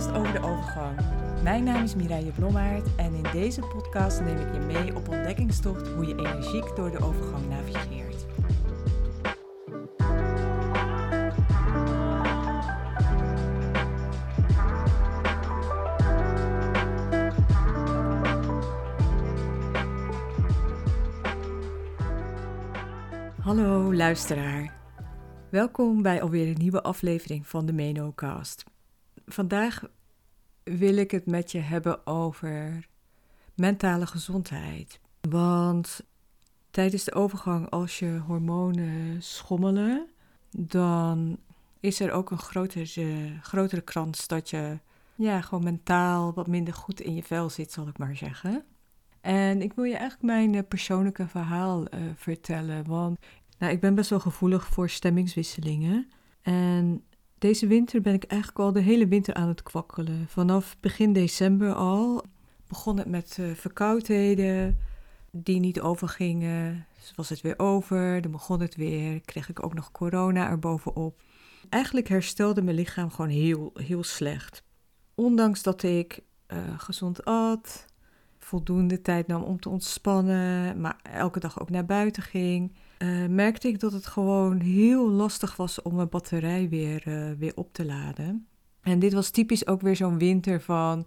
podcast over de overgang. Mijn naam is Mireille Blommaert en in deze podcast neem ik je mee op ontdekkingstocht hoe je energiek door de overgang navigeert. Hallo luisteraar. Welkom bij alweer een nieuwe aflevering van de Menocast. Vandaag wil ik het met je hebben over mentale gezondheid. Want tijdens de overgang, als je hormonen schommelen, dan is er ook een grotere, grotere kans dat je ja, gewoon mentaal wat minder goed in je vel zit, zal ik maar zeggen. En ik wil je eigenlijk mijn eh, persoonlijke verhaal uh, vertellen. Want nou, ik ben best wel gevoelig voor stemmingswisselingen. En deze winter ben ik eigenlijk al de hele winter aan het kwakkelen. Vanaf begin december al begon het met uh, verkoudheden die niet overgingen. Dus was het weer over, dan begon het weer. Kreeg ik ook nog corona erbovenop. Eigenlijk herstelde mijn lichaam gewoon heel, heel slecht. Ondanks dat ik uh, gezond at, voldoende tijd nam om te ontspannen, maar elke dag ook naar buiten ging uh, merkte ik dat het gewoon heel lastig was om mijn batterij weer, uh, weer op te laden. En dit was typisch ook weer zo'n winter van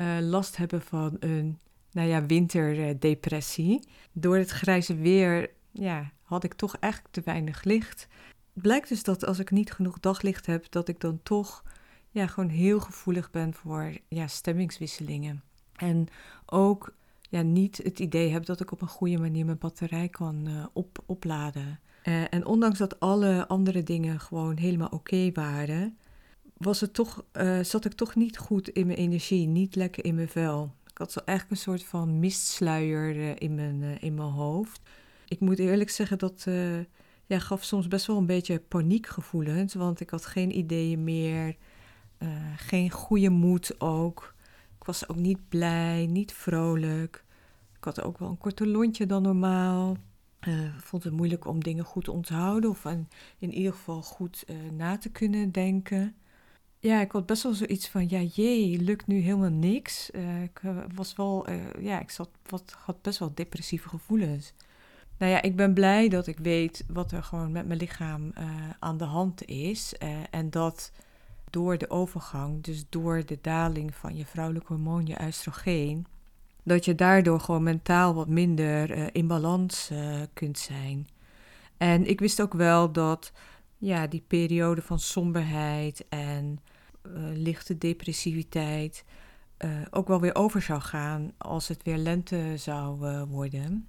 uh, last hebben van een nou ja, winterdepressie. Door het grijze weer ja, had ik toch eigenlijk te weinig licht. Blijkt dus dat als ik niet genoeg daglicht heb, dat ik dan toch ja, gewoon heel gevoelig ben voor ja, stemmingswisselingen. En ook ja, niet het idee heb dat ik op een goede manier mijn batterij kan op, opladen. Uh, en ondanks dat alle andere dingen gewoon helemaal oké waren, was het toch, uh, zat ik toch niet goed in mijn energie, niet lekker in mijn vel. Ik had zo eigenlijk een soort van mistsluier in, mijn, in mijn hoofd. Ik moet eerlijk zeggen dat ja, gaf soms best wel een beetje paniekgevoelens, want ik had geen ideeën meer, geen goede moed ook. Ik was ook niet blij, niet vrolijk. Ik had ook wel een korter lontje dan normaal. Uh, vond het moeilijk om dingen goed te onthouden of in, in ieder geval goed uh, na te kunnen denken. Ja, ik had best wel zoiets van, ja jee, lukt nu helemaal niks. Uh, ik was wel, ja, ik zat, wat, had best wel depressieve gevoelens. Nou ja, ik ben blij dat ik weet wat er gewoon met mijn lichaam aan de hand is. en dat door de overgang, dus door de daling van je vrouwelijk hormoon, je oestrogeen, dat je daardoor gewoon mentaal wat minder uh, in balans uh, kunt zijn. En ik wist ook wel dat ja, die periode van somberheid en uh, lichte depressiviteit ook wel weer over zou gaan als het weer lente zou worden.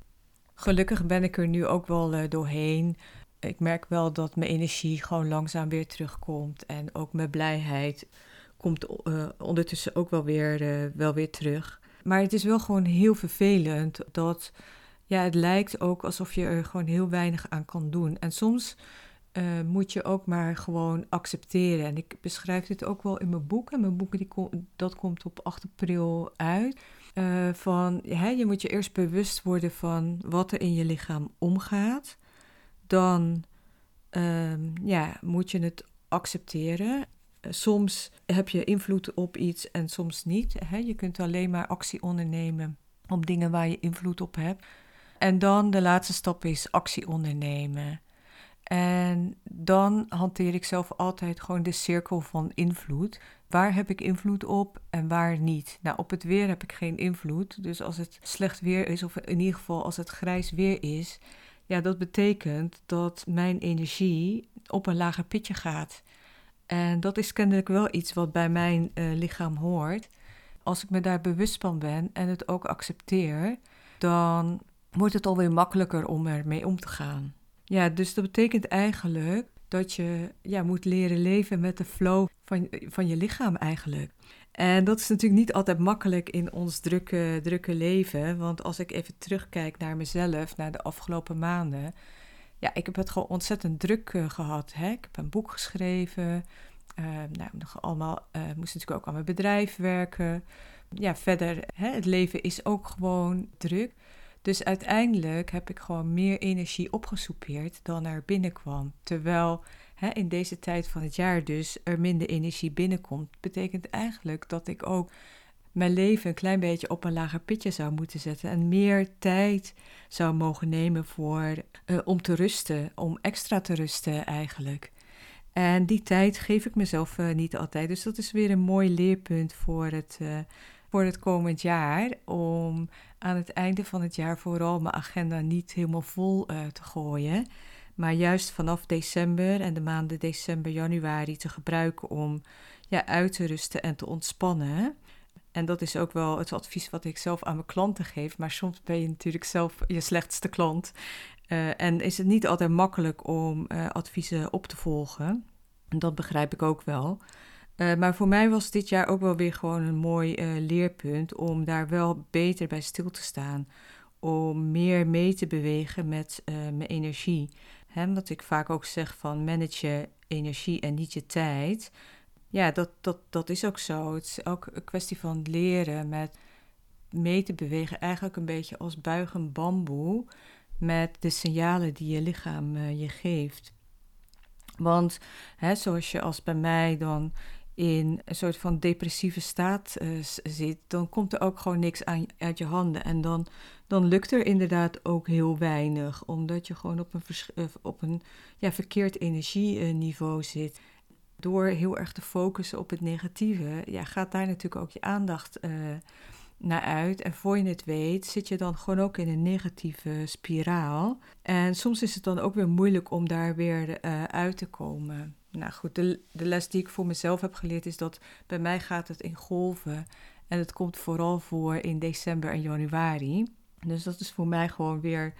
Gelukkig ben ik er nu ook wel doorheen ik merk wel dat mijn energie gewoon langzaam weer terugkomt. En ook mijn blijheid komt uh, ondertussen ook wel weer, uh, wel weer terug. Maar het is wel gewoon heel vervelend dat ja, het lijkt ook alsof je er gewoon heel weinig aan kan doen. En soms uh, moet je ook maar gewoon accepteren. En ik beschrijf dit ook wel in mijn boek. En mijn boek die dat komt op 8 april uit. van, hè, je moet je eerst bewust worden van wat er in je lichaam omgaat dan um, ja, moet je het accepteren. Soms heb je invloed op iets en soms niet. Hè? Je kunt alleen maar actie ondernemen op dingen waar je invloed op hebt. En dan de laatste stap is actie ondernemen. En dan hanteer ik zelf altijd gewoon de cirkel van invloed. Waar heb ik invloed op en waar niet? Nou, op het weer heb ik geen invloed. Dus als het slecht weer is, of in ieder geval als het grijs weer is, ja, dat betekent dat mijn energie op een lager pitje gaat. En dat is kennelijk wel iets wat bij mijn uh, lichaam hoort. Als ik me daar bewust van ben en het ook accepteer, dan wordt het alweer makkelijker om ermee om te gaan. Ja, dus dat betekent eigenlijk dat je ja, moet leren leven met de flow van, van je lichaam eigenlijk. En dat is natuurlijk niet altijd makkelijk in ons drukke, drukke leven. Want als ik even terugkijk naar mezelf, naar de afgelopen maanden. Ja, ik heb het gewoon ontzettend druk uh, gehad. Hè? Ik heb een boek geschreven. Uh, nou, nog allemaal, uh, moest natuurlijk ook aan mijn bedrijf werken. Ja, verder, hè, het leven is ook gewoon druk. Dus uiteindelijk heb ik gewoon meer energie opgesoupeerd dan er binnenkwam. Terwijl hè, in deze tijd van het jaar dus er minder energie binnenkomt, betekent eigenlijk dat ik ook mijn leven een klein beetje op een lager pitje zou moeten zetten en meer tijd zou mogen nemen voor uh, om te rusten, om extra te rusten eigenlijk. En die tijd geef ik mezelf uh, niet altijd. Dus dat is weer een mooi leerpunt voor het, uh, voor het komend jaar. Om aan het einde van het jaar vooral mijn agenda niet helemaal vol te gooien. Maar juist vanaf december en de maanden december, januari te gebruiken om ja, uit te rusten en te ontspannen. En dat is ook wel het advies wat ik zelf aan mijn klanten geef. Maar soms ben je natuurlijk zelf je slechtste klant. Uh, en is het niet altijd makkelijk om uh, adviezen op te volgen. Dat begrijp ik ook wel. Uh, maar voor mij was dit jaar ook wel weer gewoon een mooi leerpunt om daar wel beter bij stil te staan. Om meer mee te bewegen met mijn energie. Hè, wat ik vaak ook zeg van manage je energie en niet je tijd. Ja, dat, dat, dat is ook zo. Het is ook een kwestie van leren met mee te bewegen, eigenlijk een beetje als buigend bamboe met de signalen die je lichaam uh, je geeft. Want hè, zoals je als bij mij dan in een soort van depressieve staat uh, zit, dan komt er ook gewoon niks aan, uit je handen. En dan, dan lukt er inderdaad ook heel weinig, omdat je gewoon op een, uh, op een ja, verkeerd energieniveau zit door heel erg te focussen op het negatieve, ja, gaat daar natuurlijk ook je aandacht naar uit. En voor je het weet, zit je dan gewoon ook in een negatieve spiraal. En soms is het dan ook weer moeilijk om daar weer uit te komen. Nou goed, de, les die ik voor mezelf heb geleerd is dat bij mij gaat het in golven. En het komt vooral voor in december en januari. Dus dat is voor mij gewoon weer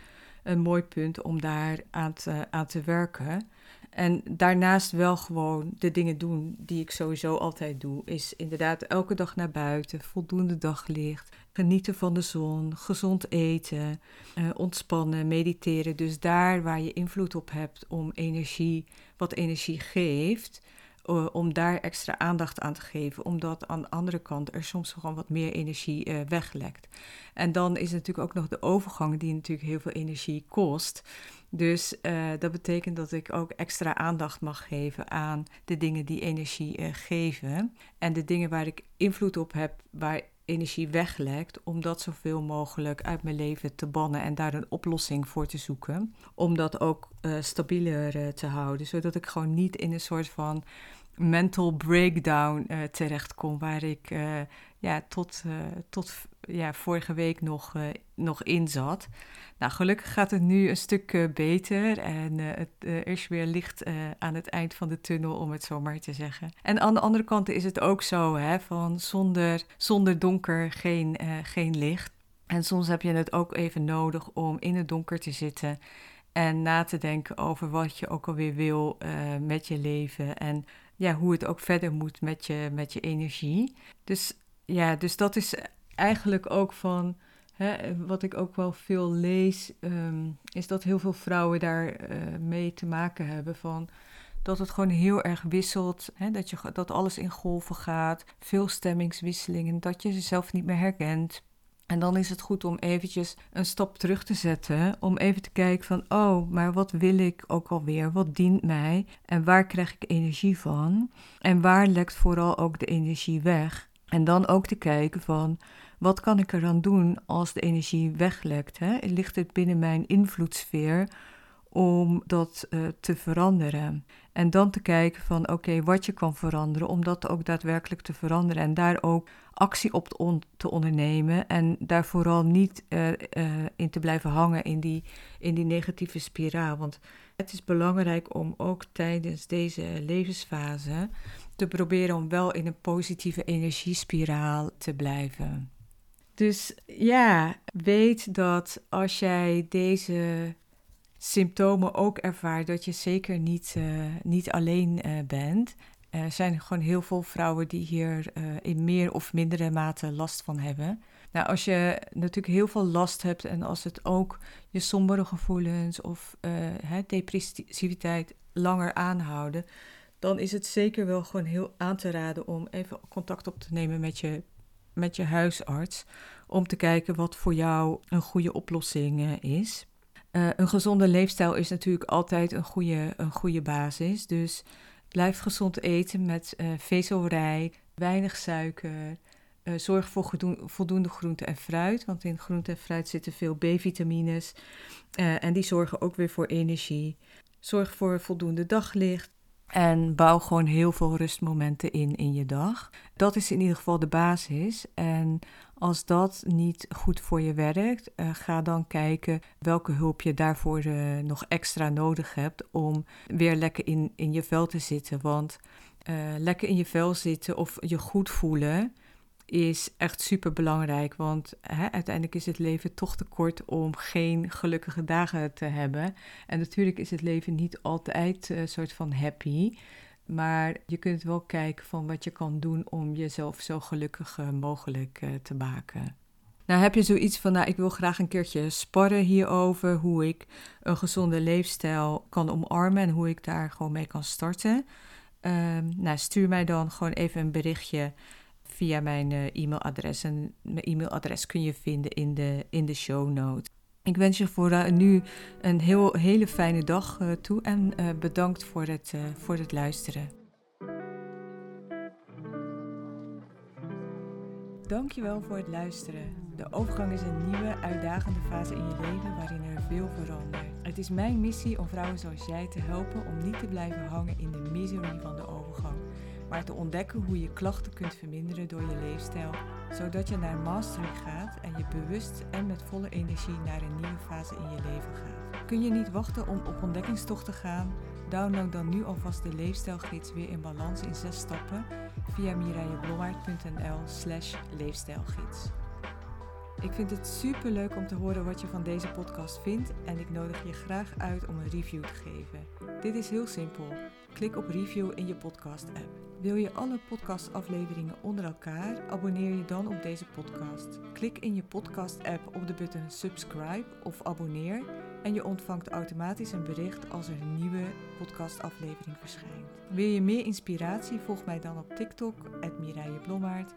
een mooi punt om daar aan aan te werken. En daarnaast wel gewoon de dingen doen die ik sowieso altijd doe. Is inderdaad elke dag naar buiten, voldoende daglicht, genieten van de zon, gezond eten, uh, ontspannen, mediteren. Dus daar waar je invloed op hebt om energie, wat energie geeft, uh, om daar extra aandacht aan te geven. Omdat aan de andere kant er soms gewoon wat meer energie uh, weglekt. En dan is natuurlijk ook nog de overgang die natuurlijk heel veel energie kost. Dus uh, dat betekent dat ik ook extra aandacht mag geven aan de dingen die energie uh, geven. En de dingen waar ik invloed op heb, waar energie weglekt, om dat zoveel mogelijk uit mijn leven te bannen en daar een oplossing voor te zoeken. Om dat ook uh, stabieler te houden, zodat ik gewoon niet in een soort van mental breakdown terechtkom, waar ik ja, tot, tot ja, vorige week nog, nog in zat. Nou, gelukkig gaat het nu een stuk uh, beter en uh, het uh, is weer licht aan het eind van de tunnel, om het zo maar te zeggen. En aan de andere kant is het ook zo, hè, van zonder, zonder donker geen, geen licht. En soms heb je het ook even nodig om in het donker te zitten en na te denken over wat je ook alweer wil met je leven en ja, hoe het ook verder moet met je, met je energie. Dus ja, dus dat is eigenlijk ook van wat ik ook wel veel lees, ehm, is dat heel veel vrouwen daar uh, mee te maken hebben van dat het gewoon heel erg wisselt, dat, je, dat alles in golven gaat, veel stemmingswisselingen, dat je jezelf niet meer herkent. En dan is het goed om eventjes een stap terug te zetten, om even te kijken van, oh, maar wat wil ik ook alweer? Wat dient mij? En waar krijg ik energie van? En waar lekt vooral ook de energie weg? En dan ook te kijken van, wat kan ik eraan doen als de energie weglekt? Hè? Ligt het binnen mijn invloedssfeer om dat uh, te veranderen? En dan te kijken van oké, wat je kan veranderen, om dat ook daadwerkelijk te veranderen. En daar ook actie op te, on te ondernemen. En daar vooral niet uh, uh, in te blijven hangen in die, in die negatieve spiraal. Want het is belangrijk om ook tijdens deze levensfase te proberen om wel in een positieve energiespiraal te blijven. Dus ja, weet dat als jij deze symptomen ook ervaart, dat je zeker niet, uh, niet alleen bent. Er zijn gewoon heel veel vrouwen die hier uh, in meer of mindere mate last van hebben. Nou, als je natuurlijk heel veel last hebt en als het ook je sombere gevoelens of hè, depressiviteit langer aanhouden, dan is het zeker wel gewoon heel aan te raden om even contact op te nemen met je met je huisarts om te kijken wat voor jou een goede oplossing eh, is. Een gezonde leefstijl is natuurlijk altijd een goede, een goede basis. Dus blijf gezond eten met uh, vezelrijk, weinig suiker. Uh, zorg voor voldoende groente en fruit, want in groente en fruit zitten veel B-vitamines en die zorgen ook weer voor energie. Zorg voor voldoende daglicht. En bouw gewoon heel veel rustmomenten in in je dag. Dat is in ieder geval de basis. En als dat niet goed voor je werkt, uh, ga dan kijken welke hulp je daarvoor uh, nog extra nodig hebt om weer lekker in, in je vel te zitten. Want uh, lekker in je vel zitten of je goed voelen is echt super belangrijk. Want hè, uiteindelijk is het leven toch te kort om geen gelukkige dagen te hebben. En natuurlijk is het leven niet altijd een soort van happy. Maar je kunt wel kijken van wat je kan doen om jezelf zo gelukkig mogelijk uh, te maken. Nou, heb je zoiets van, nou, ik wil graag een keertje sparren hierover, hoe ik een gezonde leefstijl kan omarmen en hoe ik daar gewoon mee kan starten. Um, nou, stuur mij dan gewoon even een berichtje via mijn uh, e-mailadres. En mijn e-mailadres kun je vinden in de, in de show notes. Ik wens je voor uh, nu een heel, hele fijne dag uh, toe en bedankt voor het, voor het luisteren. Dankjewel voor het luisteren. De overgang is een nieuwe, uitdagende fase in je leven waarin er veel verandert. Het is mijn missie om vrouwen zoals jij te helpen om niet te blijven hangen in de misery van de overgang maar te ontdekken hoe je klachten kunt verminderen door je leefstijl, zodat je naar mastery gaat en je bewust en met volle energie naar een nieuwe fase in je leven gaat. Kun je niet wachten om op ontdekkingstocht te gaan? Download dan nu alvast de leefstijlgids weer in balans in zes stappen via mireilleblommaert.nl slash leefstijlgids. Ik vind het super leuk om te horen wat je van deze podcast vindt en ik nodig je graag uit om een review te geven. Dit is heel simpel. Klik op review in je podcast app. Wil je alle podcastafleveringen onder elkaar? Abonneer je dan op deze podcast. Klik in je podcast-app op de button subscribe of abonneer en je ontvangt automatisch een bericht als er een nieuwe podcastaflevering verschijnt. Wil je meer inspiratie? Volg mij dan op TikTok, Mireille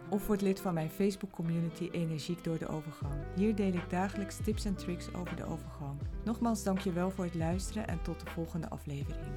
of word lid van mijn Facebook community Energiek door de Overgang. Hier deel ik dagelijks tips en tricks over de overgang. Nogmaals dankjewel voor het luisteren en tot de volgende aflevering.